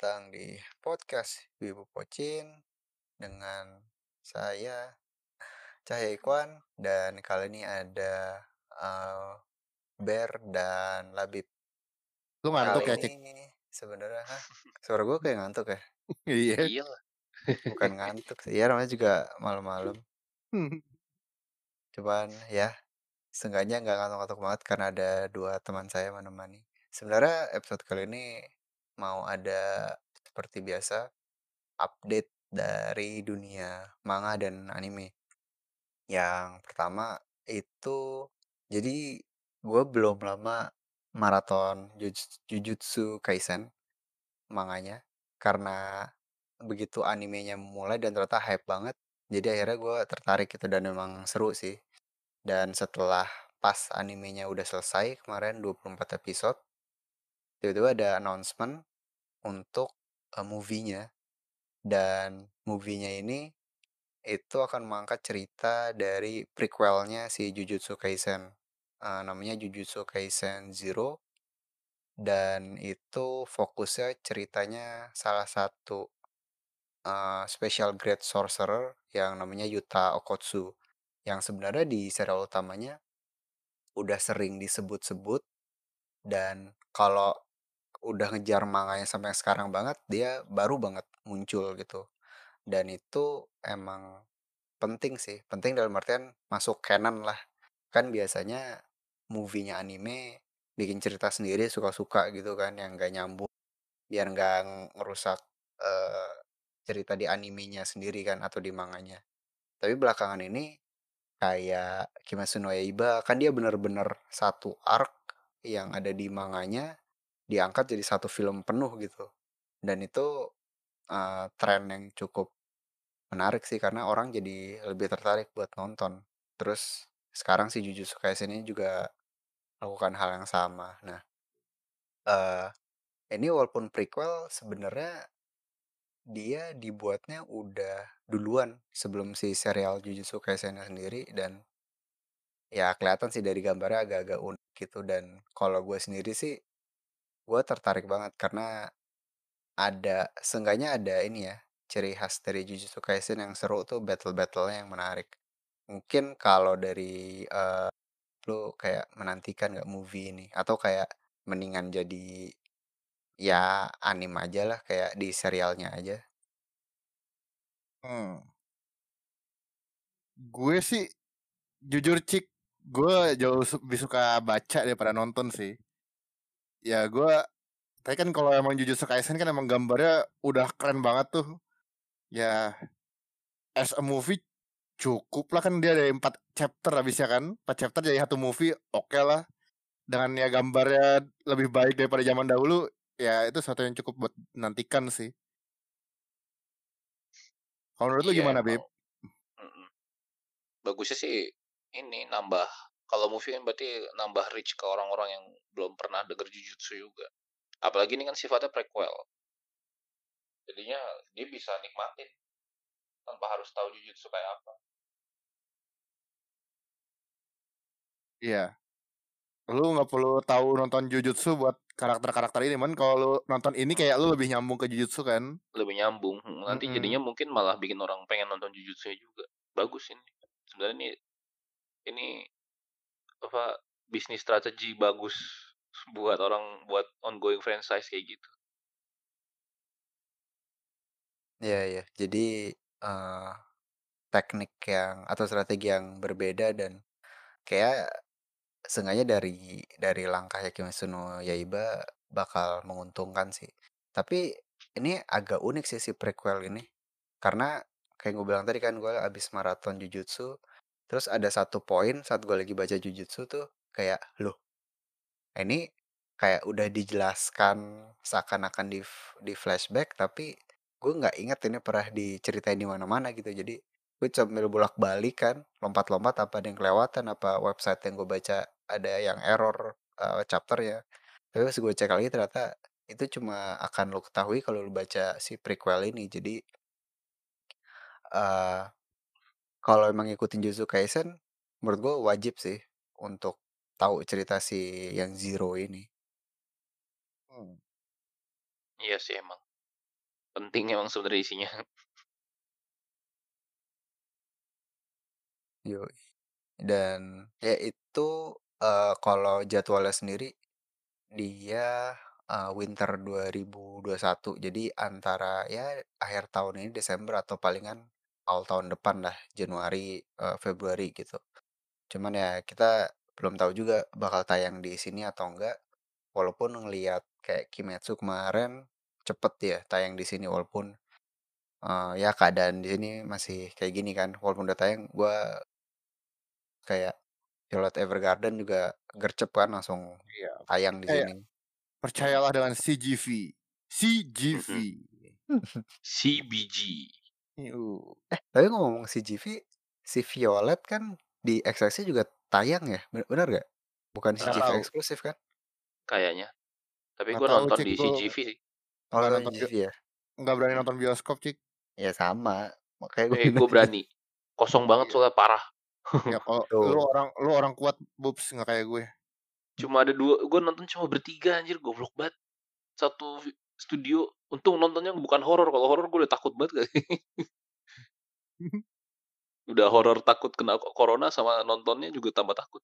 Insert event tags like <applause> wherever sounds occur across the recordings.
Datang di podcast Wibu Pocin dengan saya Cahya Ikwan dan kali ini ada uh, Ber dan Labib. Lu ngantuk Kali ya, Cik? ini sebenarnya? Suara gue kayak ngantuk ya? <laughs> Iya. Iya. Bukan ngantuk sih. Ya namanya juga malam-malam. <laughs> Cuman ya seenggaknya nggak ngantuk-ngantuk banget karena ada dua teman saya menemani. Sebenarnya episode kali ini mau ada seperti biasa update dari dunia manga dan anime. Yang pertama itu jadi gue belum lama maraton Jujutsu, Kaisen manganya karena begitu animenya mulai dan ternyata hype banget. Jadi akhirnya gue tertarik itu dan memang seru sih. Dan setelah pas animenya udah selesai kemarin 24 episode, tiba-tiba ada announcement untuk uh, movie-nya. Dan movie-nya ini itu akan mengangkat cerita dari prequelnya si Jujutsu Kaisen. Uh, namanya Jujutsu Kaisen Zero. Dan itu fokusnya ceritanya salah satu uh, special grade sorcerer yang namanya Yuta Okotsu. Yang sebenarnya di serial utamanya udah sering disebut-sebut dan kalau udah ngejar manganya sampai sekarang banget dia baru banget muncul gitu. Dan itu emang penting sih penting dalam artian masuk canon lah. Kan biasanya movie-nya anime bikin cerita sendiri suka-suka gitu kan yang gak nyambung biar nggak ngerusak uh, cerita di animenya sendiri kan atau di manganya. Tapi belakangan ini kayak Kimetsu no Yaiba kan dia bener-bener satu arc yang ada di manganya diangkat jadi satu film penuh gitu. Dan itu uh, tren yang cukup menarik sih karena orang jadi lebih tertarik buat nonton. Terus sekarang si Jujutsu Kaisen ini juga lakukan hal yang sama. Nah uh, ini walaupun prequel sebenarnya dia dibuatnya udah duluan sebelum si serial Jujutsu Kaisen sendiri dan ya kelihatan sih dari gambarnya agak-agak unik gitu. Dan kalau gue sendiri sih gue tertarik banget karena ada seenggaknya ada ini ya ciri khas dari Jujutsu Kaisen yang seru tuh battle-battlenya yang menarik mungkin kalau dari uh, lu kayak menantikan nggak movie ini atau kayak mendingan jadi ya anim aja lah kayak di serialnya aja Hmm. Gue sih jujur cik, gue jauh lebih suka baca daripada nonton sih. Ya gue, tapi kan kalau emang Jujutsu Kaisen kan emang gambarnya udah keren banget tuh. Ya, as a movie cukup lah kan dia ada empat chapter habisnya kan. Empat chapter jadi satu movie, oke lah. Dengan ya gambarnya lebih baik daripada zaman dahulu, ya itu sesuatu yang cukup buat nantikan sih. Kalau menurut lu Iya, gimana? Mm-mm. Bagusnya sih ini nambah kalau movie kan berarti nambah reach ke orang-orang yang belum pernah denger Jujutsu juga. Apalagi ini kan sifatnya prequel. Jadinya dia bisa nikmatin tanpa harus tahu Jujutsu kayak apa. Iya. Lu nggak perlu tahu nonton Jujutsu buat karakter-karakter ini, man. Kalau lu nonton ini kayak lu lebih nyambung ke Jujutsu kan? Lebih nyambung. Nanti Mm-mm. jadinya mungkin malah bikin orang pengen nonton Jujutsu juga. Bagus ini. Sebenarnya ini ini apa bisnis strategi bagus buat orang buat ongoing franchise kayak gitu. Iya iya. Jadi uh, teknik yang atau strategi yang berbeda dan kayak seenggaknya dari dari langkahnya Kimetsu no Yaiba bakal menguntungkan sih. Tapi ini agak unik sih si prequel ini. Karena kayak gue bilang tadi kan gue abis maraton Jujutsu. Terus ada satu poin saat gue lagi baca Jujutsu tuh kayak loh ini kayak udah dijelaskan seakan-akan di di flashback tapi gue nggak inget ini pernah diceritain di mana-mana gitu. Jadi gue sambil bolak-balik kan lompat-lompat apa ada yang kelewatan apa website yang gue baca ada yang error uh, chapter ya tapi pas gue cek lagi ternyata itu cuma akan lo ketahui kalau lo baca si prequel ini. Jadi uh, kalau emang ngikutin Jujutsu Kaisen menurut gue wajib sih untuk tahu cerita si yang Zero ini Hmm. Iya sih emang. Penting emang sebenarnya isinya. Yoi. Dan ya itu, eee, kalau jadwalnya sendiri dia, eee, winter 2021. Jadi antara ya akhir tahun ini Desember atau palingan awal tahun depan lah Januari, eee, Februari gitu. Cuman ya kita belum tahu juga bakal tayang di sini atau enggak. Walaupun ngelihat kayak Kimetsu kemarin cepet ya tayang di sini walaupun, eee, ya keadaan di sini masih kayak gini kan. Walaupun udah tayang gua kayak Violet Evergarden juga gercep kan langsung Iya. tayang di sini. percayalah dengan CGV. CGV. Mhm. <laughs> CBG. Yuh. Eh, tapi ngomong CGV, si Violet kan di XX-nya juga tayang ya? Be bener nggak? Bukan Nggak CGV tahu. eksklusif kan? Kayaknya. Tapi Nggak gue tahu, nonton Cik, di gua CGV sih. Oh, nggak nonton CGV ya? nggak berani nonton bioskop, Cik. Ya sama, makanya gue Eh, gue berani. Kosong banget Iya. soalnya parah. Ya <laughs> kalau Tuh. lu orang lu orang kuat, Bubs, nggak kayak gue. Cuma ada dua, gue nonton cuma bertiga anjir, goblok banget. Satu vi- studio, untung nontonnya bukan horor. Kalau horor gue udah takut banget <laughs> udah horor takut kena corona sama nontonnya juga tambah takut.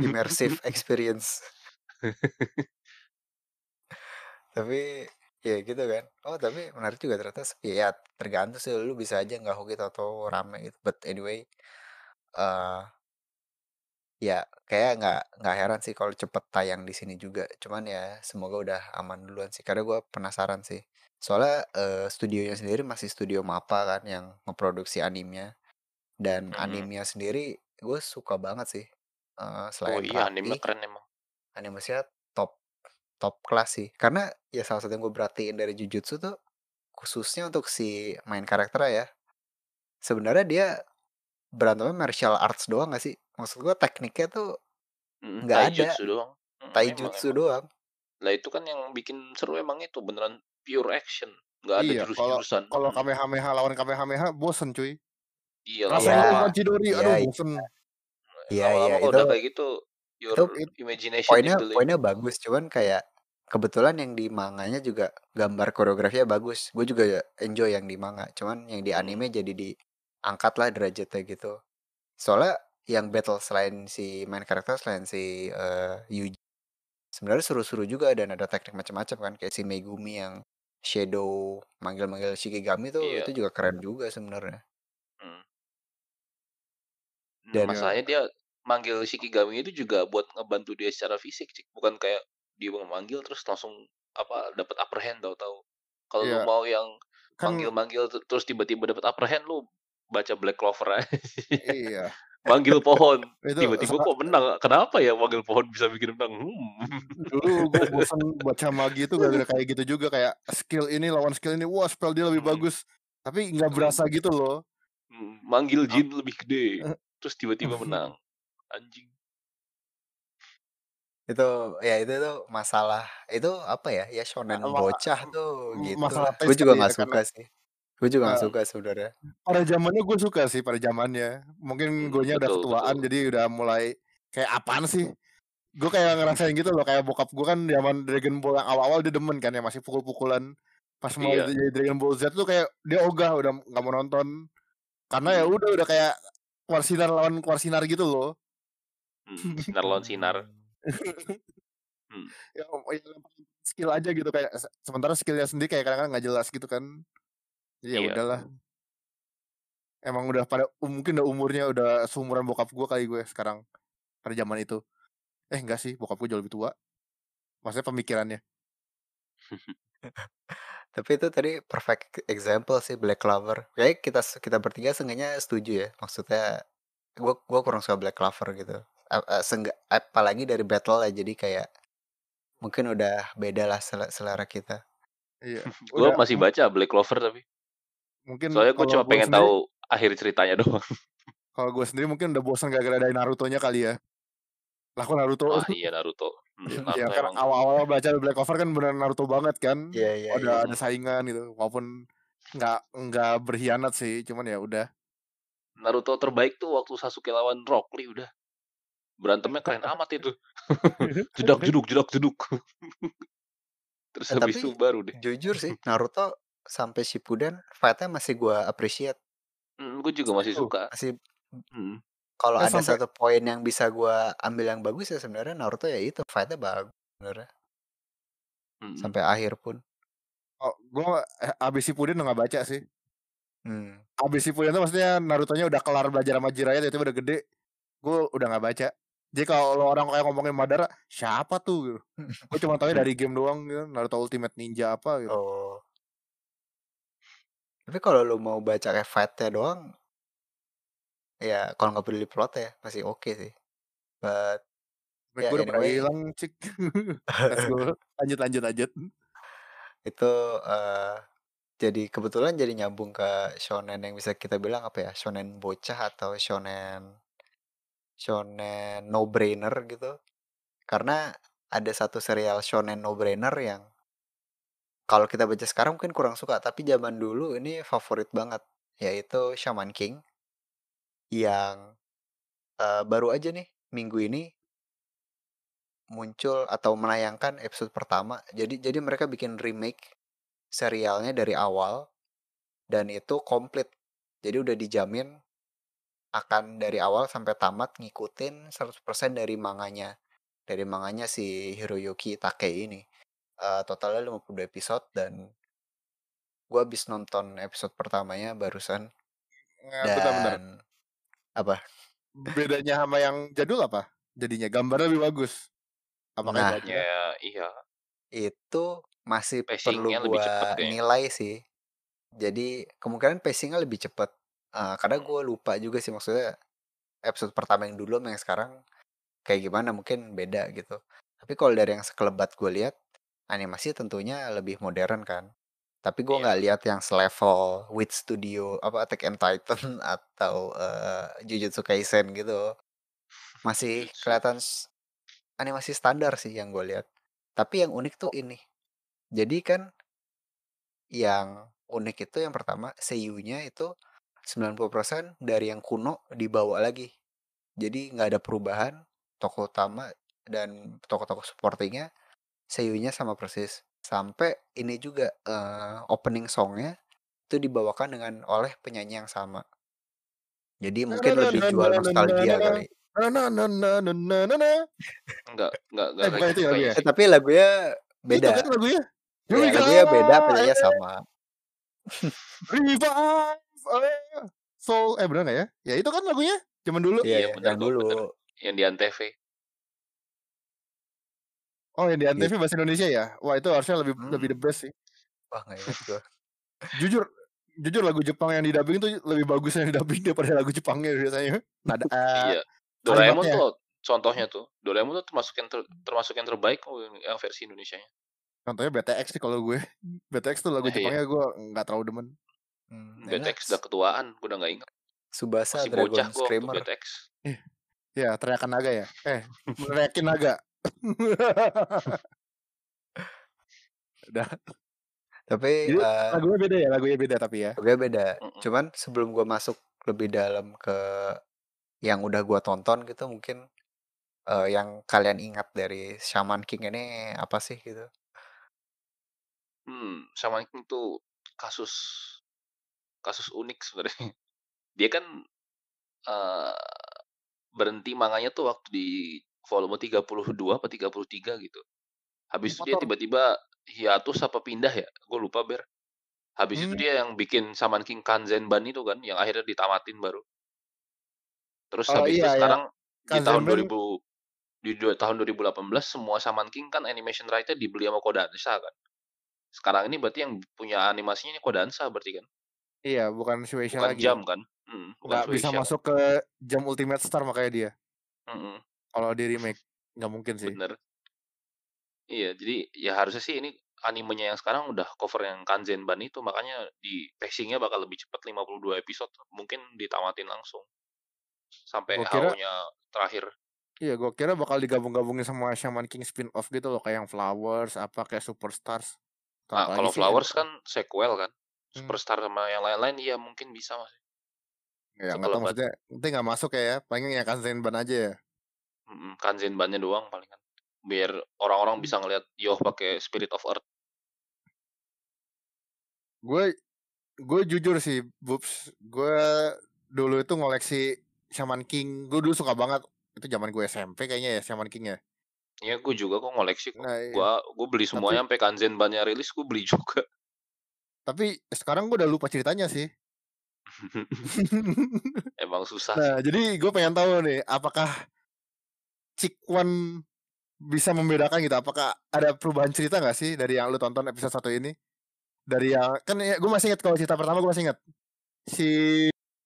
Immersive <laughs> experience. Tapi ya gitu kan. Oh, tapi menarik juga ternyata sepi ya. Tergantung sih lu bisa aja nggak hoki atau rame gitu. But anyway, eh ya kayak nggak nggak heran sih kalau cepet tayang di sini juga. Cuman ya semoga udah aman duluan sih. Karena gue penasaran sih. Soalnya eh, studionya sendiri masih studio Mappa kan yang memproduksi animenya. Dan Mhm. animenya sendiri gue suka banget sih. Eh, Oh selain iya, anime rapi, keren emang. animasinya top top kelas sih. Karena ya salah satu yang gue perhatiin dari Jujutsu tuh khususnya untuk si main karakternya ya. Sebenarnya dia berantemnya martial arts doang gak sih? Maksud gue tekniknya tuh Mm, nggak ada. taijutsu doang. Mm, Taijutsu emang. doang. Lah itu kan yang bikin seru emang itu beneran pure action. Nggak ada Iya, kalau jurus-jurusan. kalau Mm. Kamehameha lawan Kamehameha bosen, cuy. Iya lu Iya. Banchidori, Iya, aduh iya. bosen. Iya, iya kalau itu udah kayak gitu your itu imagination poinnya poinnya bagus. Cuman kayak kebetulan yang di manganya juga gambar koreografinya bagus. Gue juga enjoy yang di manga. Cuman yang di Hmm. anime jadi diangkat lah derajatnya gitu. Soalnya yang battle selain si main karakter selain si eh, Yuji sebenarnya seru-seru juga dan ada teknik macam-macam kan kayak si Megumi yang shadow manggil-manggil Shikigami tuh Iya. itu juga keren juga sebenarnya. Hmm. Nah, Dan masalahnya dia manggil Shikigami itu juga buat ngebantu dia secara fisik, Cik. bukan kayak dia memanggil terus langsung apa dapat upper hand tahu-tahu. Kalau lu Iya. mau yang Kan manggil-manggil ter- terus tiba-tiba dapat upper hand lu baca Black Clover aja. iya. Manggil pohon, <laughs> Itu tiba-tiba kok menang. Kenapa ya manggil pohon bisa bikin menang? Hmm. dulu gue <laughs> bosan baca magi itu gara-gara kayak gitu juga kayak skill ini lawan skill ini wah spell dia lebih Hmm. bagus tapi nggak Hmm. berasa gitu loh Hmm, manggil jin lebih gede, eh, terus tiba-tiba <laughs> menang. Anjing. itu ya itu tuh masalah itu apa ya ya shonen ma- bocah tuh m- gitu masalah lah. Gue juga ya nggak karena suka sih. Gue juga nggak eh, suka sebenarnya. pada zamannya gue suka sih pada zamannya mungkin Hmm, gue udah betul ketuaan betul. jadi udah mulai kayak apaan sih gue kayak ngerasain gitu loh kayak bokap gue kan zaman Dragon Ball yang awal-awal dia demen kan yang masih pukul-pukulan pas mulai Iya. jadi Dragon Ball Z tuh kayak dia ogah udah nggak mau nonton karena ya Hmm, udah udah kayak keluar sinar lawan keluar sinar gitu loh hmm, sinar lawan sinar. <laughs> Hmm. Ya, ya skill aja gitu kayak se- sementara skillnya sendiri kayak kadang-kadang nggak jelas gitu kan ya Iya. udahlah emang udah pada um, mungkin udah umurnya udah seumuran bokap gue kali gue sekarang pada zaman itu eh enggak sih bokap gue jauh lebih tua maksudnya pemikirannya <laughs> Tapi itu tadi perfect example sih Black Clover. Kayak kita kita bertiga seenggaknya setuju ya. Maksudnya gue gua kurang suka Black Clover gitu. Apalagi dari battle ya jadi kayak mungkin udah beda lah sel- selera kita. iya <laughs> Gue masih <laughs> baca Black Clover tapi. Mungkin Soalnya gue cuma gue pengen sendiri tahu akhir ceritanya <laughs> doang. kalau gue sendiri mungkin udah bosan gara-gara dari Naruto nya kali ya lah kok Naruto Ah <laughs> iya Naruto. Hmm, ya <laughs> Naruto kan awal-awal baca Black Clover kan bener Naruto banget kan Iya iya ada iya. ada saingan gitu walaupun nggak nggak berkhianat sih cuman ya udah Naruto terbaik tuh waktu Sasuke lawan Rock Lee udah. Berantemnya keren amat itu. jedak jeduk jedak jeduk. Terus Eh, habis itu tapi baru deh. jujur sih Naruto sampai Shippuden fight-nya masih gua appreciate. Mhm, gue juga masih suka. Masih Mhm. kalau ada sampai satu poin yang bisa gua ambil yang bagus ya sebenarnya Naruto ya itu fight-nya bagus sebenarnya. Mhm. Sampai akhir pun. Oh, gua eh, abis Shippuden udah nggak baca sih. Hmm. Abis Shippuden tuh maksudnya Naruto-nya udah kelar belajar sama Jiraiya tiba-tiba udah gede. Gue udah nggak baca. Jadi kalau orang kayak ngomongin Madara, siapa tuh? Gitu. Gue cuma tahu <laughs> dari game doang gitu. Naruto Ultimate Ninja apa gitu. Oh. Tapi kalau lu mau baca kayak fight-nya doang ya kalau nggak peduli plot ya masih oke sih. But Mic ya gue udah anyway hilang, cik. <laughs> Lanjut, lanjut, lanjut. itu eh jadi kebetulan jadi nyambung ke shonen yang bisa kita bilang apa ya shonen bocah atau shonen shonen no brainer gitu karena ada satu serial shonen no brainer yang kalau kita baca sekarang mungkin kurang suka tapi zaman dulu ini favorit banget yaitu Shaman King yang eh, baru aja nih minggu ini muncul atau menayangkan episode pertama jadi jadi mereka bikin remake serialnya dari awal dan itu komplit. Jadi udah dijamin akan dari awal sampai tamat ngikutin 100% dari manganya. Dari manganya si Hiroyuki Takei ini. Eh, totalnya 52 episode dan gua habis nonton episode pertamanya barusan Nah, bentar, bentar. dan apa? Bedanya sama yang jadul apa? Jadinya gambarnya lebih bagus. Apakah Nah? Ya, iya. itu masih perlu Pacing-nya cepet gua kayaknya. nilai sih. Jadi kemungkinan pacingnya lebih cepet. Eh, karena gue lupa juga sih maksudnya episode pertama yang dulu sama yang sekarang kayak gimana mungkin beda gitu. Tapi kalau dari yang sekelebat gue lihat animasi tentunya lebih modern kan. Tapi gue Iya, nggak bener. lihat yang selevel Wit Studio apa Attack on Titan <laughs> atau eh, Jujutsu Kaisen gitu. Masih Jujutsu. kelihatan animasi standar sih yang gue lihat. Tapi yang unik tuh ini. Jadi kan yang unik itu yang pertama seiyunya itu 90% dari yang kuno dibawa lagi. Jadi nggak ada perubahan tokoh utama dan tokoh-tokoh supportingnya seiyunya sama persis. Sampai ini juga eh, opening songnya itu dibawakan dengan oleh penyanyi yang sama. Jadi mungkin na, na, lebih na, jual na, na, nostalgia kali. Enggak, enggak, enggak Eh, itu ya? Eh tapi lagunya Itu beda. kan lagunya. Ya lagunya beda, eh, sama. revive, eh, soul, eh bener gak ya? Ya itu kan lagunya, zaman dulu. Iya, ya, yang kok, bener. dulu. Yang di Antv. Oh yang di Antv Gitu. bahasa Indonesia ya? Wah itu harusnya lebih lebih the Hmm. best sih. Wah nggak ingat gue. Jujur, jujur lagu Jepang yang didubbing tuh lebih bagus yang didubbing daripada lagu Jepangnya biasanya. Nada, <laughs> eh, Iya. Doraemon tuh contohnya tuh. Doraemon tuh termasuk yang ter- termasuk yang terbaik yang versi Indonesianya. Contohnya BTX sih kalau gue. <laughs> BTX tuh lagu Nah, iya. Jepangnya gue nggak terlalu demen. Hmm, enak. BTX udah ketuaan, gue udah gak inget. Subasa Masih Dragon bocah Screamer. BTX. Ya teriakan naga ya. Eh, meneriakin naga. <laughs> Udah. Tapi Jadi eh, lagunya beda ya, lagunya beda tapi ya. lagunya beda. Mm-mm. Cuman sebelum gua masuk lebih dalam ke yang udah gua tonton gitu mungkin eh, yang kalian ingat dari Shaman King ini apa sih gitu? Hmm, Shaman King tuh kasus kasus unik sebenarnya. <laughs> Dia kan eh berhenti manganya tuh waktu di volume 32 apa 33 gitu. Habis itu dia Motor. tiba-tiba hiatus apa pindah ya? Gue lupa ber. Habis itu Hmm. dia yang bikin Shaman King Kanzenban itu kan, yang akhirnya ditamatin baru. Terus Oh habis itu iya ya. sekarang di tahun Kanzenban 2000 di dua- tahun 2018 semua Shaman King kan animation right dibeli sama Kodansha kan. Sekarang ini berarti yang punya animasinya ini Kodansha berarti kan. iya bukan Shueisha Bukan lagi. jam kan? Hmm, bukan Nggak bisa Shueisha masuk ke jam Ultimate Star makanya dia. Mm-mm, Kalau di remake nggak mungkin sih. bener. Iya, jadi ya harusnya sih ini animenya yang sekarang udah cover yang Kanzenban itu makanya di pacingnya bakal lebih cepat 52 episode mungkin ditamatin langsung sampai HO-nya terakhir. Iya, gue kira bakal digabung-gabungin sama Shaman King spin-off gitu loh, kayak yang Flowers, apa kayak Superstars. Nah, kalau Flowers kan sequel kan. Hmm. Superstar sama yang lain-lain iya mungkin bisa masih. Ya nggak tahu maksudnya, nanti nggak masuk ya, ya. paling yang Kanzenban aja ya. Mm-mm, Kanzenbannya doang palingan. Biar orang-orang Hmm. bisa ngelihat Yoh pakai Spirit of Earth. Gue gue jujur sih, Bubs, gue dulu itu ngoleksi Shaman King. Gue dulu suka banget. Itu zaman gue SMP kayaknya ya Shaman King ya. Iya, gue juga kok ngoleksi kok. Nah, iya. Gua gue beli semuanya sampai Kanzen bannya rilis gue beli juga. <laughs> tapi sekarang gue udah lupa ceritanya sih. <laughs> Emang susah sih. Nah, jadi gue pengen tahu nih, apakah Cikwan bisa membedakan gitu? Apakah ada perubahan cerita nggak sih dari yang lu tonton episode satu ini? Dari yang kan ya, gue masih ingat kalau cerita pertama gue masih ingat si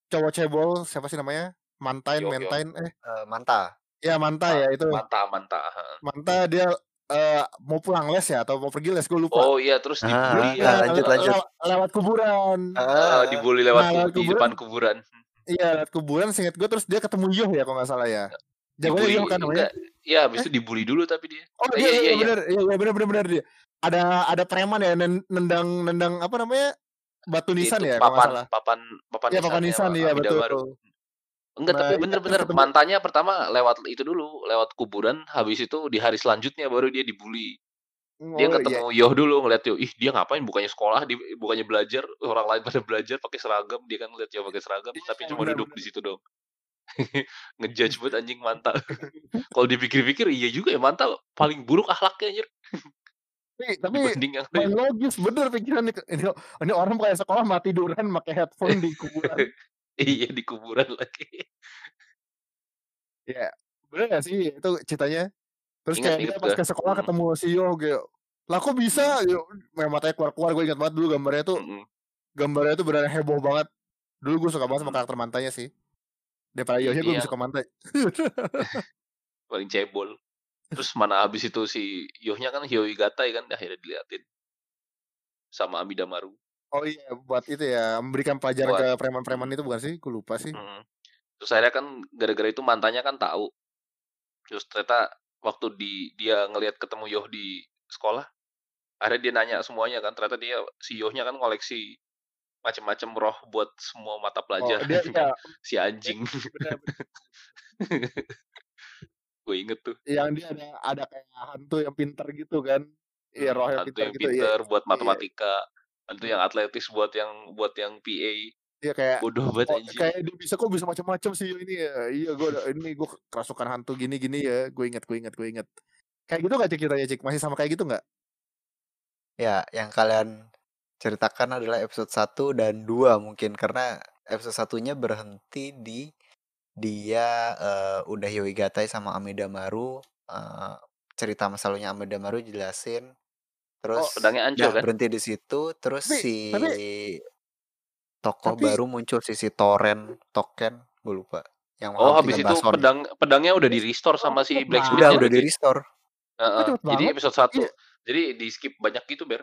cowok cebol siapa sih namanya? Mantain, Yo, yo. Mantain, eh Eh, Manta. ya Manta ya itu. Mantap, mantap. Manta dia eh, mau pulang les ya atau mau pergi les gue lupa. Oh iya, terus Ah, dibully ya. ah, lanjut, le- lanjut. lewat, lewat kuburan. Ah, Ah, dibully lewat Nah, ku- lewat di kuburan. depan kuburan. Iya, lewat kuburan seinget gue terus dia ketemu Yoh ya kalau nggak salah ya. Jagoannya Yoh kan namanya. Iya, habis itu dibully dulu tapi dia. Oh Eh, iya iya, iya iya, iya. benar iya iya, benar benar benar dia. Ada ada preman ya nen- nendang nendang apa namanya? Batu nisan ya papan, papan, papan Iya papan nisannya nisan sama iya Amida betul. Baru. Enggak, Nah, tapi iya, bener-bener ketemu mantannya pertama lewat itu dulu, lewat kuburan, habis itu di hari selanjutnya baru dia dibully. Dia Oh iya. ketemu Yoh dulu ngeliat Yoh, ih dia ngapain bukannya sekolah, di, bukannya belajar, orang lain pada belajar pakai seragam, dia kan ngeliat Yoh pakai seragam, Iya, tapi cuma duduk di situ dong. <laughs> Ngejudge buat anjing mantap. <laughs> Kalau dipikir-pikir iya juga ya mantap paling buruk akhlaknya anjir Tapi <laughs> yang paling logis bener pikiran ini, ini ini orang kayak sekolah mati tiduran pakai headphone di kuburan. iya di kuburan lagi. Iya. Bener gak sih itu ceritanya? Terus Ingat kayak dia ingat pas gua. ke sekolah Mm, ketemu si Yoh gitu. Lah kok bisa? Yang matanya keluar-keluar gue ingat banget dulu gambarnya tuh mm, mm. gambarnya tuh benar heboh banget. Dulu gue suka banget sama karakter mantanya sih. Daripada Yohnya gue suka mantai. <laughs> paling cebol. Terus mana habis itu si Yohnya kan Hyoi Gatai kan akhirnya diliatin sama Amida Maru. Oh iya, buat itu ya, memberikan pelajaran Buat ke preman-preman itu bukan sih? Gue lupa sih. mm. Terus akhirnya kan gara-gara itu mantannya kan tahu. Terus ternyata waktu di dia ngelihat ketemu Yoh di sekolah, akhirnya dia nanya semuanya kan. Ternyata dia si Yohnya kan koleksi macam-macam roh buat semua mata Oh, pelajaran dia <laughs> iya, si anjing. <laughs> Gue inget tuh. yang dia ada ada kayak hantu yang pintar gitu kan. Iya, Hmm, roh yang hantu pintar yang gitu. Iya, pinter buat iya, matematika, hantu yang atletis buat yang buat yang PA. iya kayak Bodoh banget oh, anjing. kayak dia bisa kok bisa macam-macam sih ini ya. Iya, gue ini gue kerasukan hantu gini-gini ya. Gue ingat, gue ingat, gue ingat. Kayak gitu gak cik ceritanya cik? Masih sama kayak gitu nggak? Ya, yang kalian ceritakan adalah episode 1 dan 2 mungkin karena episode satunya berhenti di dia eh, udah Yoigatai sama Amida Maru eh, cerita masa lalunya Amida Maru jelasin Oh, terus Pedangnya hancur udah kan? berhenti di situ terus Tapi si tapi tokoh tapi baru muncul si si Toren Token gue lupa yang Oh, habis itu Bason pedang pedangnya udah di restore oh, sama si cepet udah blacksmithnya banget. udah di restore Heeh. cepet Jadi episode 1. Iya. Jadi di skip banyak gitu, Ber.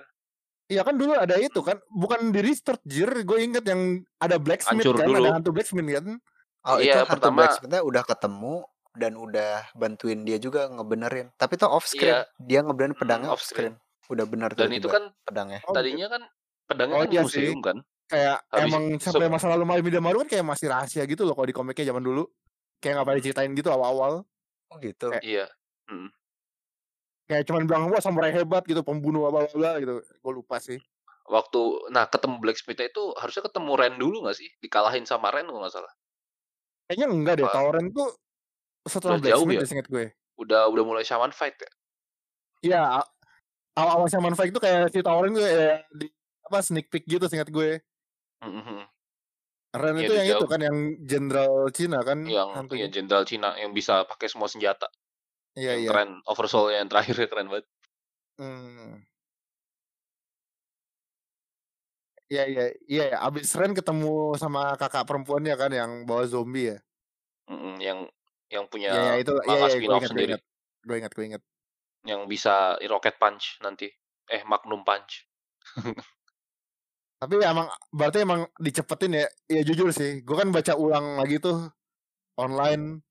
Iya kan dulu ada itu Hmm. kan, bukan di restart jir, gue inget yang ada blacksmith Hancur kan, ada dulu. hantu blacksmith kan. Oh itu Iya, hantu pertama blacksmithnya udah ketemu dan udah bantuin dia juga ngebenerin. Tapi tuh off screen, iya, dia ngebenerin mm, pedangnya off off screen. Udah benar Dan itu kan pedangnya. Oh, tadinya kan pedangnya Oh kan di iya sih. museum kan. Kayak Habis emang sampai masa lalu Malamida Maru kan kayak masih rahasia gitu loh kalau di komiknya zaman dulu. Kayak nggak pada diceritain gitu awal-awal. Oh gitu. Kayak, iya. Mm. Kayak cuman bilang wah samurai hebat gitu, pembunuh bla bla gitu. Gue lupa sih. Waktu nah ketemu blacksmith itu harusnya ketemu Ren dulu gak sih? Dikalahin sama Ren kalau nggak salah. Kayaknya enggak deh, Apa Tauren tuh setelah udah jauh blacksmith ya? deh seinget gue. Udah udah mulai shaman fight ya? Iya, a- awal-awal Shaman Fight tuh kayak si Tauren tuh kayak di apa sneak peek gitu seinget gue. Mhm. Ren Iya itu yang itu jauh. kan yang jenderal Cina kan Yang iya hantunya. jenderal Cina yang bisa pakai semua senjata. Iya Yang iya. keren, oversoul yang terakhir keren banget. Hmm. Iya iya iya ya. Abis Ren ketemu sama kakak perempuannya kan yang bawa zombie ya. Mm-mm, yang yang punya Iya iya itu manga iya gue spin-off sendiri. Gue ingat gue ingat. Yang bisa rocket punch nanti. Eh, magnum punch. <laughs> Tapi emang berarti emang dicepetin ya. Ya jujur sih, gue kan baca ulang lagi tuh online.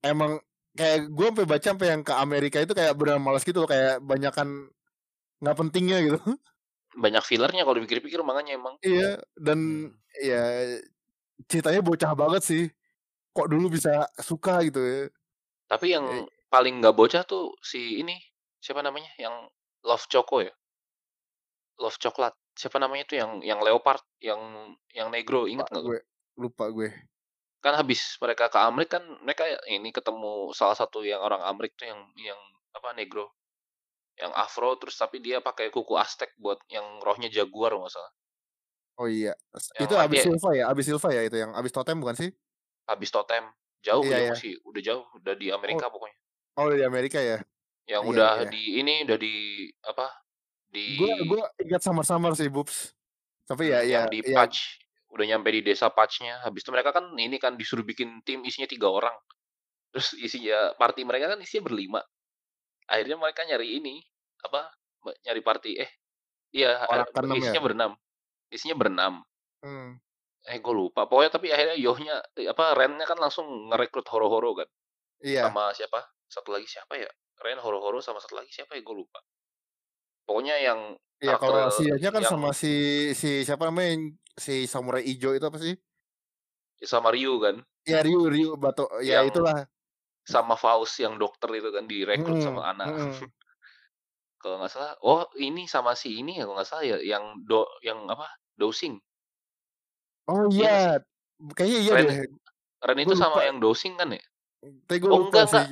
Emang kayak gue sampai baca sampai yang ke Amerika itu kayak benar males gitu kayak banyakan nggak pentingnya gitu. Banyak fillernya kalau dipikir-pikir makanya emang. Iya dan Hmm. ya ceritanya bocah banget sih. Kok dulu bisa suka gitu ya. Tapi yang Eh, paling nggak bocah tuh si ini siapa namanya? Yang Love Choco ya? Love Coklat. siapa namanya itu yang yang leopard, yang yang negro, inget nggak gue lupa gue. Kan habis mereka ke Amrik kan mereka ini ketemu salah satu yang orang Amrik tuh yang yang apa negro. Yang afro terus tapi dia pakai kuku Aztec buat yang rohnya jaguar nggak salah. Oh iya, Yang itu Abis dia Silva ya? Abis Silva ya itu yang Abis Totem bukan sih? habis totem. Jauh Iya ya. masih udah jauh, udah di Oh, Amerika pokoknya. oh di Amerika ya? Yang Iya udah iya. di ini udah di apa? Di gue ingat samar-samar sih Bubs. Tapi ya hmm, ya yang di ya patch udah nyampe di desa patchnya. Habis itu mereka kan ini kan disuruh bikin tim isinya tiga orang. Terus isinya party mereka kan isinya berlima. Akhirnya mereka nyari ini apa? Nyari party eh iya orang eh, ya. isinya berenam. Isinya berenam. Hmm. Eh gue lupa. Pokoknya tapi akhirnya Yohnya eh, apa Rennya kan langsung ngerekrut horo-horo kan. Iya. Sama siapa? Satu lagi siapa ya? Ren horo-horo sama satu lagi siapa ya gue lupa. Pokoknya yang Iya kalau si kan yang sama si si siapa namanya yang si samurai ijo itu apa sih? sama Ryu kan. Ya Ryu Ryu Bato ya Yang itulah. sama Faust yang dokter itu kan direkrut Mm-mm, sama Ana. mm-mm. <laughs> kalau nggak salah, oh ini sama si ini ya kalau nggak salah ya yang do yang apa? Dosing. Oh Iya iya, kayaknya iya Ren deh. Ren itu sama lupa. yang dosing kan ya? Tapi gue Oh enggak enggak.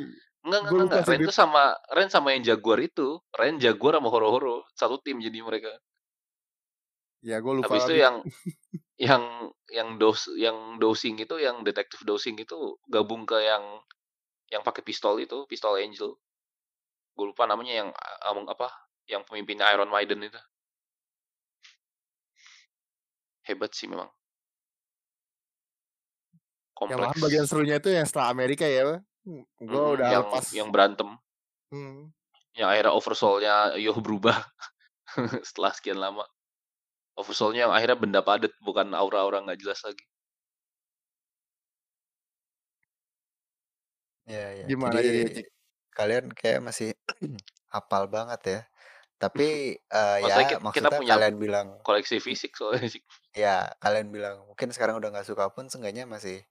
Enggak enggak enggak. Ren itu sama Ren sama yang Jaguar itu. Ren Jaguar sama horo-horo satu tim jadi mereka. Ya gue lupa Habis itu yang <laughs> yang yang dos yang dosing itu yang detektif dosing itu gabung ke yang yang pakai pistol itu, pistol Angel. Gue lupa namanya yang among apa? Yang pemimpin Iron Maiden itu. Hebat sih memang. Yang malah bagian Kompleks. serunya itu yang setelah Amerika ya. Gue Mm-mm, udah yang lepas. yang berantem. Hmm. Yang akhirnya oversoul-nya Yoh berubah <laughs> setelah sekian lama. Oversoul-nya yang akhirnya benda padat bukan aura-aura nggak jelas lagi. Iya iya. Gimana Jadi Cik? kalian kayak masih <clears throat> hafal banget ya. Tapi <laughs> eh, Maksudnya ya kita, kita maksudnya punya kalian bilang koleksi fisik soalnya sih. ya kalian bilang mungkin sekarang udah nggak suka pun seenggaknya masih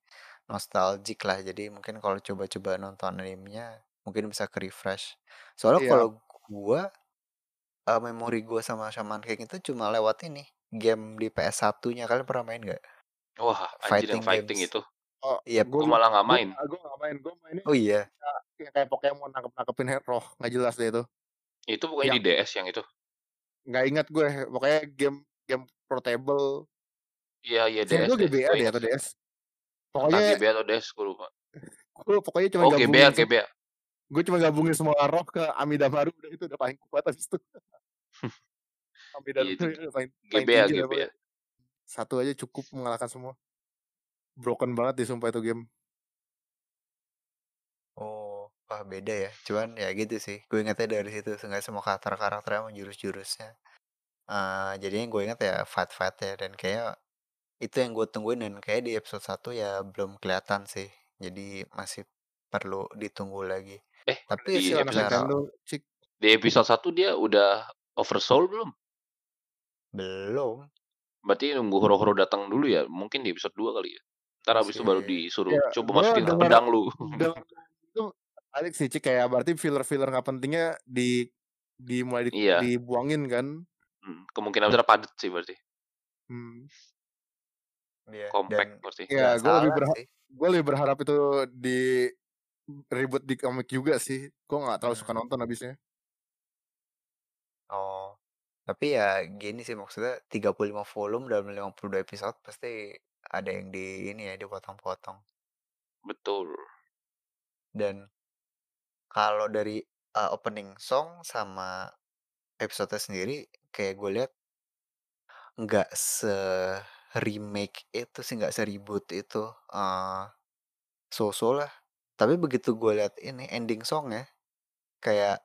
nostalgic lah. Jadi mungkin kalau coba-coba nonton animenya mungkin bisa ke refresh. Soalnya Iya. kalau gua eh, memori gua sama Shaman King itu cuma lewat ini game di PS1-nya. Kalian pernah main nggak? Wah, yang Fighting fighting games. itu. Oh, Iya. gue malah nggak main. gue nggak main. Gue mainnya Oh iya. kayak, kayak Pokemon nangkep nangkepin hero nggak jelas deh itu. Itu pokoknya Yang di DS yang itu. nggak ingat gue. Pokoknya game game portable. Iya, iya DS deh. GBA deh atau DS. Entah Pokoknya GBA atau DS, gue lupa. gue pokoknya cuma Oh, GBA, gabungin sem- GBA. gue cuma gabungin semua roh ke Amidamaru udah itu udah paling kuat habis itu. <laughs> Itu itu paling GBA. Satu aja cukup mengalahkan semua. Broken banget deh sumpah itu game. Oh, wah beda ya. Cuman ya gitu sih. Gue ingetnya dari situ. Seenggaknya semua karakter-karakternya sama jurus-jurusnya. Eh jadinya gue inget ya fight-fight ya. Dan kayak itu yang gue tungguin dan kayak di episode 1 ya belum kelihatan sih. Jadi masih perlu ditunggu lagi. Eh, Tapi di anak episode secara Nintendo, cik. di episode 1 dia udah oversoul belum? Belum. Berarti nunggu horo-horo datang dulu ya. Mungkin di episode 2 kali ya. Ntar habis itu baru disuruh Ya, coba masukin dengar pedang lu. <laughs> itu Alex sih cik kayak berarti filler-filler nggak pentingnya di di mulai di, Iya. dibuangin kan. Hmm, kemungkinan besar padat sih berarti. Hmm. Iya. Dan Compact berarti. Ya, gue lebih berharap gue lebih berharap itu di ribut di komik juga sih. Gue nggak terlalu suka Hmm. nonton habisnya. Oh. Tapi ya gini sih maksudnya 35 volume dalam 52 episode pasti ada yang di ini ya dipotong-potong. Betul. Dan kalau dari uh, opening song sama episode sendiri kayak gue lihat nggak se remake itu sih nggak se reboot itu uh, so-so lah. Tapi begitu gue lihat ini ending songnya kayak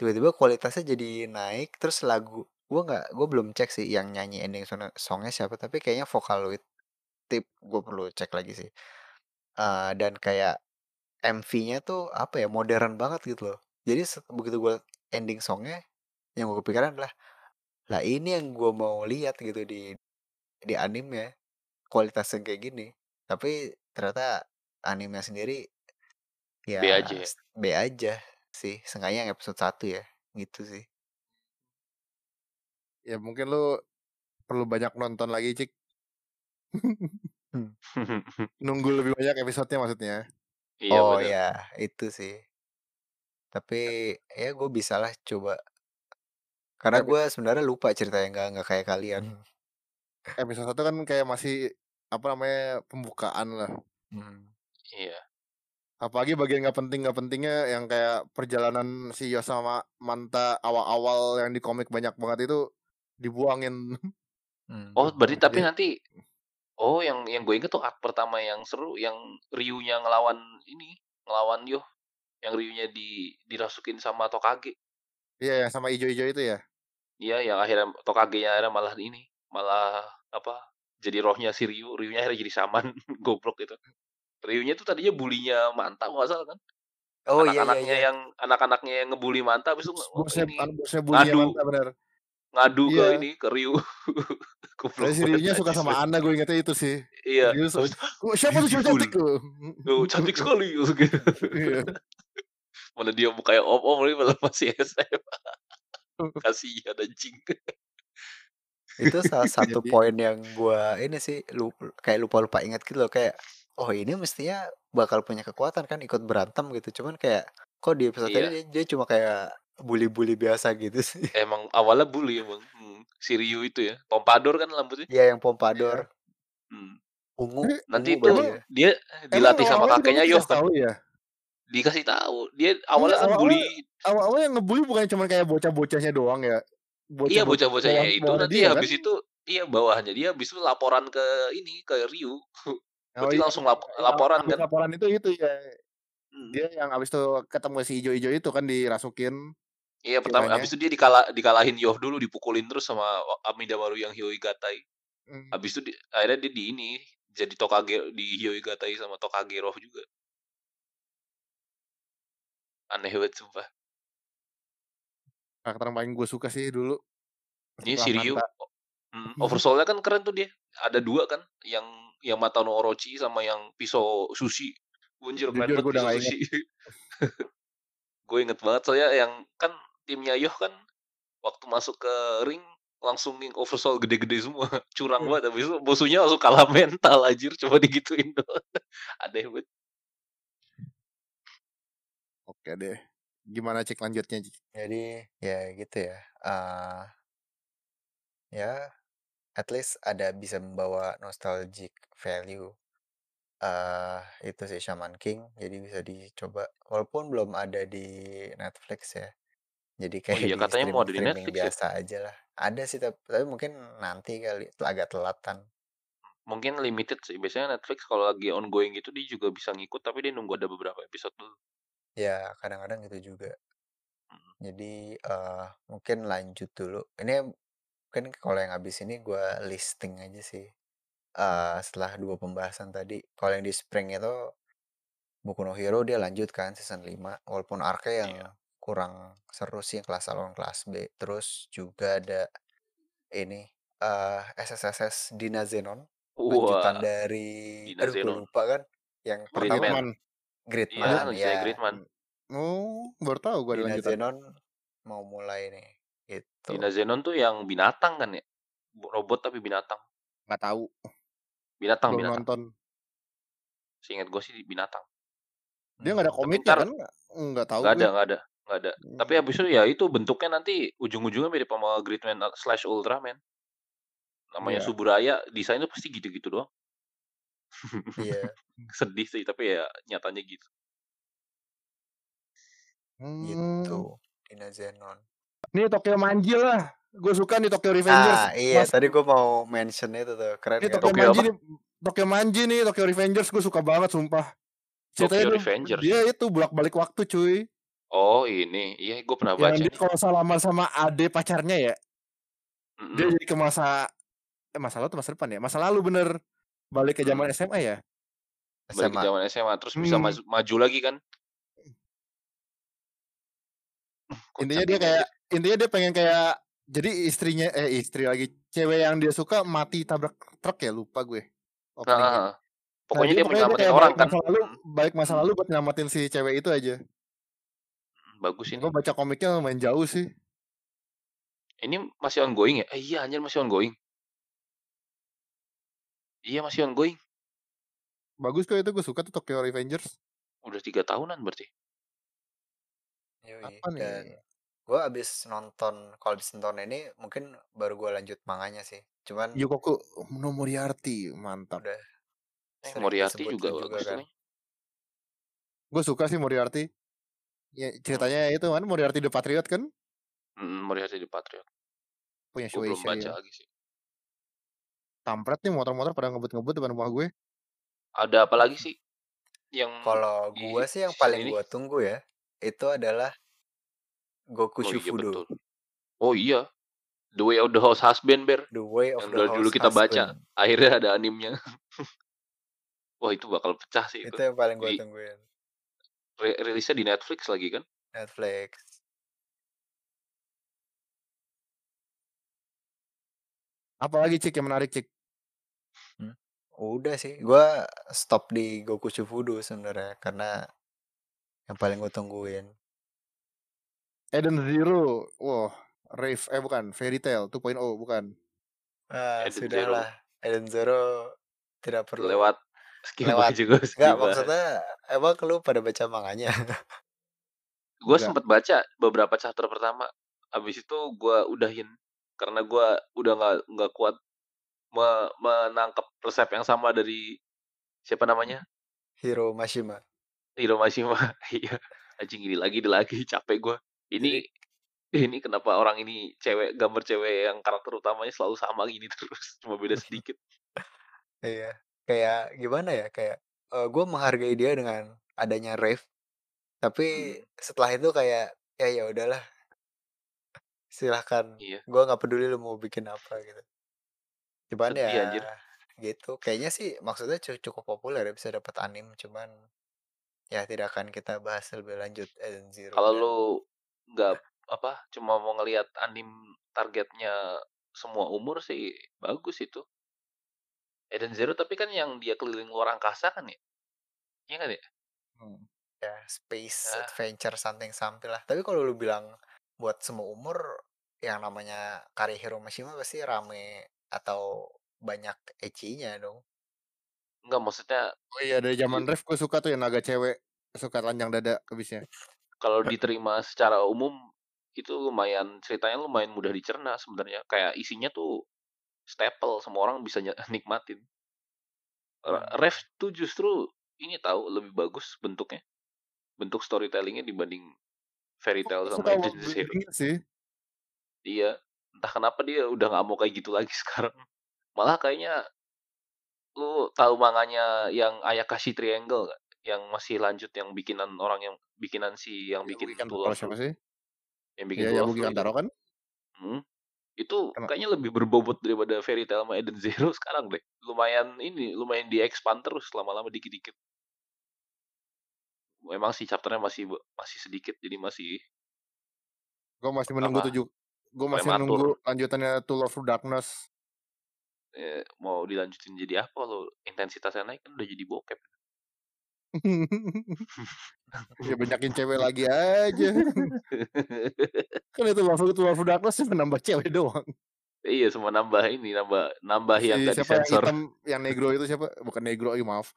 tiba-tiba kualitasnya jadi naik terus lagu gue nggak gue belum cek sih yang nyanyi ending song songnya siapa tapi kayaknya Vocaloid tip gue perlu cek lagi sih. Eh, dan kayak MV-nya tuh apa ya modern banget gitu loh. Jadi begitu gue ending songnya yang gue kepikiran adalah lah ini yang gue mau lihat gitu di di anime kualitasnya kayak gini. Tapi ternyata anime sendiri B ya aja ya. B aja sih. Sengaja yang episode 1 ya gitu sih Ya mungkin lu perlu banyak nonton lagi, Cik. Hmm. <laughs> Nunggu lebih banyak episodenya maksudnya. Iya Oh bener. ya, itu sih. Tapi ya gue bisa lah coba. Karena gue sebenarnya lupa ceritanya nggak nggak kayak kalian. episode 1 kan kayak masih apa namanya pembukaan lah. Hmm. Iya. Apalagi bagian nggak penting nggak pentingnya yang kayak perjalanan si Yos sama Manta awal-awal yang di komik banyak banget itu dibuangin. Hmm. Oh berarti tapi Jadi nanti oh yang yang gue inget tuh art pertama yang seru yang Ryu-nya ngelawan ini ngelawan Yo yang Ryu-nya di dirasukin sama Tokage. Iya yang sama ijo-ijo itu ya. Iya yang akhirnya Tokage-nya akhirnya malah ini malah apa jadi rohnya si Ryu, Ryu-nya akhirnya jadi saman <laughs> goblok itu. Ryu-nya tuh tadinya bulinya Manta nggak salah kan? Oh iya iya Anak-anaknya iya. yang anak-anaknya yang ngebully Manta habis itu Bosnya ini anu, bosnya bulinya ngadu Manta bener. Ngadu ke Iya. ini ke Ryu. <laughs> Saya si Ryu-nya suka sama. Ana gue ingetnya itu sih. Iya. Ryu "Oh, siapa tuh cewek cantik tuh? Oh, <laughs> cantik sekali gitu. Iya. <laughs> Mana dia mukanya om-om ini malah masih SMA. Kasihan anjing. Itu salah satu Jadi poin yang gua ini sih lu kayak lupa-lupa ingat gitu loh kayak oh ini mestinya bakal punya kekuatan kan ikut berantem gitu. Cuman kayak kok di episode Iya. dia, dia cuma kayak bully-bully biasa gitu sih. <laughs> Emang awalnya bully emang. Hmm. Si Ryu itu ya. Pompadour kan rambutnya. Iya yang iya. pompador, Hmm. ungu, Nanti ungu itu ya. dia emang dilatih sama kakeknya Yoh dikasih kan. tahu ya? Dikasih tahu. Dia awalnya kan awal-awal bully. awal-awal yang ngebully bukan cuma kayak bocah-bocahnya doang ya. Iya Bocah-bocah bocah-bocahnya bawah itu nanti dia kan? habis itu iya bawahnya dia habis itu laporan ke ini ke Ryu. <laughs> Oh Berarti iya, langsung lap- yang laporan kan. laporan itu itu ya. Hmm. Dia yang habis itu ketemu si ijo-ijo itu kan dirasukin Iya pertama habis itu dia dikala, dikalahin Yoh dulu dipukulin terus sama Amidamaru yang Hyoigatai. Hmm. Habis itu di, akhirnya dia di ini jadi Tokage di Hyoigatai sama Tokage Roh juga. Aneh banget sumpah. Karakter yang paling gue suka sih dulu Ini setelah si Ryu Manta. hmm, oversoulnya kan keren tuh dia. Ada dua kan yang yang mata no Orochi sama yang pisau sushi. Anjir keren banget pisau sushi. <laughs> gue inget banget soalnya yang kan timnya Yoh kan waktu masuk ke ring langsung yang oversoul gede-gede semua <laughs> curang Hmm. banget habis itu musuhnya langsung kalah mental anjir coba digituin doang <laughs> aneh banget Oke deh. Gimana cek lanjutnya Cik? Jadi ya gitu ya. eh ya at least ada bisa membawa nostalgic value. eh itu sih Shaman King jadi bisa dicoba walaupun belum ada di Netflix ya. Jadi oh kayak iya <laughs> di katanya mau ada di Netflix ya biasa aja lah. Ada sih tapi, tapi mungkin nanti kali agak telatan. mungkin limited sih biasanya Netflix kalau lagi ongoing gitu dia juga bisa ngikut tapi dia nunggu ada beberapa episode dulu Ya kadang-kadang gitu juga. Hmm. Jadi eh mungkin lanjut dulu. Ini mungkin kalau yang habis ini gua listing aja sih. eh setelah dua pembahasan tadi. Kalau yang di Spring itu Boku no Hero dia lanjut kan season 5 walaupun arc yang iya kurang seru sih yang kelas A lawan kelas B. Terus juga ada ini eh SSSS Dina Zenon lanjutan dari Dina aduh Zenon lupa kan yang pertama Gridman Gridman. Gridman iya lanjutannya ya Gridman Oh, baru tahu gue Dina lanjutan. Zenon mau mulai nih gitu Dina Zenon tuh yang binatang kan ya robot tapi binatang Nggak tahu. binatang Belum binatang nonton. seingat gue sih binatang Dia nggak ada Hmm. komiknya kan? Nggak tahu nggak ada nggak ada nggak ada tapi Hmm. habis itu ya itu bentuknya nanti ujung-ujungnya mirip sama Gridman slash Ultraman namanya Iya. Suburaya desainnya pasti gitu-gitu doang iya <laughs> sedih sih tapi ya nyatanya gitu gitu Hmm. Dina Zenon Ini Tokyo Manji lah. Gue suka nih Tokyo Revengers. ah iya Mas, tadi gue mau mention itu tuh keren ini kan Tokyo Tokyo Manji apa nih. Tokyo Manji nih, Tokyo Revengers gue suka banget sumpah. Ceritanya Tokyo Revengers dia itu bolak-balik waktu cuy. Oh ini iya gue pernah Yang baca dia nih kalau salaman sama ade pacarnya ya, dia Mm-mm. jadi ke masa eh masa lalu atau masa depan ya? Masa lalu bener balik ke zaman Hmm. SMA ya. balik ke SMA zaman SMA terus bisa Hmm. maju, maju lagi kan Intinya dia ini kayak intinya dia pengen kayak jadi istrinya eh istri lagi cewek yang dia suka mati tabrak truk ya lupa gue nah, openingnya. ah, ah. Nah pokoknya jadi dia dia menyelamatin orang kan masa lalu Hmm. balik masa lalu buat nyelamatin si cewek itu aja. Bagus ini Gue baca komiknya lumayan jauh sih. ini masih ongoing ya eh, iya anjir masih ongoing Iya masih ongoing. Bagus kok itu gue suka tuh Tokyo Revengers. Udah tiga tahunan berarti. Apa nih? dan gue abis nonton kalau abis nonton ini mungkin baru gue lanjut manganya sih. Cuman Yukoku no Moriarty, mantap. udah Eh, Moriarty juga lu bagus kan. Gue suka sih Moriarty. Ya, ceritanya itu kan Moriarty the Patriot kan Mm, Moriarty di Patriot. punya Gue belum baca ya. lagi sih. Kampret nih motor-motor pada ngebut-ngebut depan rumah gue. Ada apa lagi sih? Yang Kalau gue sih yang paling gue tunggu ya itu adalah Goku Oh iya Shufudo, betul. Oh iya. The Way of the House Husband Bear. The Way of Yang the dulu House kita baca. Husband. Akhirnya ada animnya. <laughs> Wah itu bakal pecah sih Itu itu. yang paling gue tungguin. Re- rilisnya di Netflix lagi kan? Netflix. Apalagi cik yang menarik cik. Hmm. Udah sih, gue stop di Goku Shufudo sebenarnya karena yang paling gue tungguin. Eden Zero. Wah, Rave eh bukan, Fairy Tail 2.0 bukan. Ah, Eden Zero. sudahlah. Eden Zero tidak perlu Lewat skip lewat. <laughs> gue Enggak, maksudnya emang lu pada baca manganya? <laughs> Gue sempet baca beberapa chapter pertama. Habis itu gue udahin karena gue udah nggak nggak kuat me- menangkap resep yang sama dari siapa namanya Hiro Mashima. Hiro Mashima. <laughs> Iya, anjing ini lagi ini lagi capek gue. Ini ini kenapa orang ini cewek gambar cewek yang karakter utamanya selalu sama gini terus cuma beda sedikit. iya, kayak gimana ya? Kayak eh, gue menghargai dia dengan adanya rave, tapi Hmm, setelah itu kayak ya ya udahlah, silahkan. iya, Gue nggak peduli lu mau bikin apa gitu. Cuman sedih ya anjir. gitu. Kayaknya sih maksudnya cu- cukup populer ya bisa dapat anim. Cuman ya tidak akan kita bahas lebih lanjut Eden Zero Kalau dan lu nggak apa cuma mau ngelihat anim targetnya semua umur sih bagus itu. Eden Zero tapi kan yang dia keliling luar angkasa kan ya? Iya kan ya? Hmm. ya space Ah, adventure something something lah. Tapi kalau lu bilang buat semua umur yang namanya karya Hiro Mashima pasti rame atau banyak ecchinya dong. enggak maksudnya Oh iya dari zaman Rave gue suka tuh yang naga cewek suka telanjang dada habisnya. kalau diterima secara umum itu lumayan ceritanya lumayan mudah dicerna sebenarnya. Kayak isinya tuh staple semua orang bisa <laughs> nikmatin. Hmm. Ref tuh justru ini tahu lebih bagus bentuknya. Bentuk storytellingnya dibanding Fairy Tail Gue sama Zero. building sih. Iya, entah kenapa dia udah nggak mau kayak gitu lagi <laughs> sekarang. Malah kayaknya lu tahu manganya yang Ayakashi Triangle gak? Yang masih lanjut yang bikinan orang yang bikinan si yang Ya bikin Love siapa sih? yang bikin Ya. Kantaro kan. Hmm, itu Kena- kayaknya lebih berbobot daripada Fairy Tail sama Eden Zero <laughs> sekarang deh. Lumayan ini, lumayan di expand terus lama-lama dikit-dikit. Memang sih chapternya masih masih sedikit jadi masih Gue masih menunggu apa tujuh. Gue masih menunggu prematur. lanjutannya To Love Through Darkness. Eh, mau dilanjutin jadi apa lo? Intensitasnya naik kan udah jadi bokep. Ya banyakin cewek lagi aja. kan itu Love To Love Through Darkness cuma nambah cewek doang. Iya, semua nambah ini, nambah nambah yang Si gak siapa yang hitam, yang negro itu siapa? Bukan negro, iya maaf.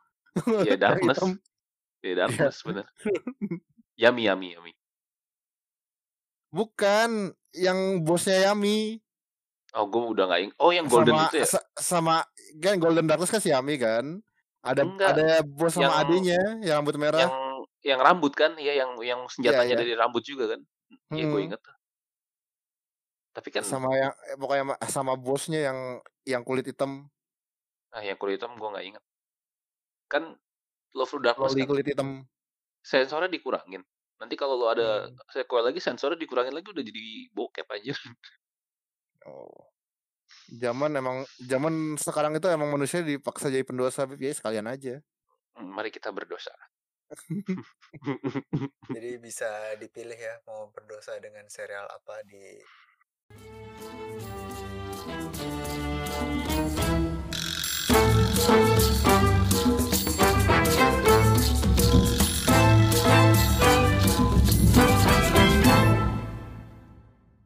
Ya <laughs> yang Darkness, hitam. ya Iya. Darkness bener. <laughs> Yami, Yami, Yami. Bukan yang bosnya Yami Oh, gue udah nggak ing. Oh, yang Golden sama itu ya? sa- sama kan Golden Darkness kan si Yami kan. Ada Enggak, ada bos sama yang adenya yang rambut merah. yang yang rambut kan? Iya, yang yang Iya senjatanya iya. dari rambut juga kan? Iya, gue Hmm. inget. tuh. Tapi kan, Sama yang eh, pokoknya ma- sama bosnya yang yang kulit hitam, ah yang kulit hitam gue nggak inget. Kan Love Through Darkness kan kulit hitam. sensornya dikurangin. Nanti kalau lo ada Hmm. sequel lagi sensornya dikurangin lagi udah jadi bokep aja. Oh zaman emang zaman sekarang itu emang manusia dipaksa jadi pendosa ya sekalian aja mari kita berdosa <laughs> jadi bisa dipilih ya mau berdosa dengan serial apa di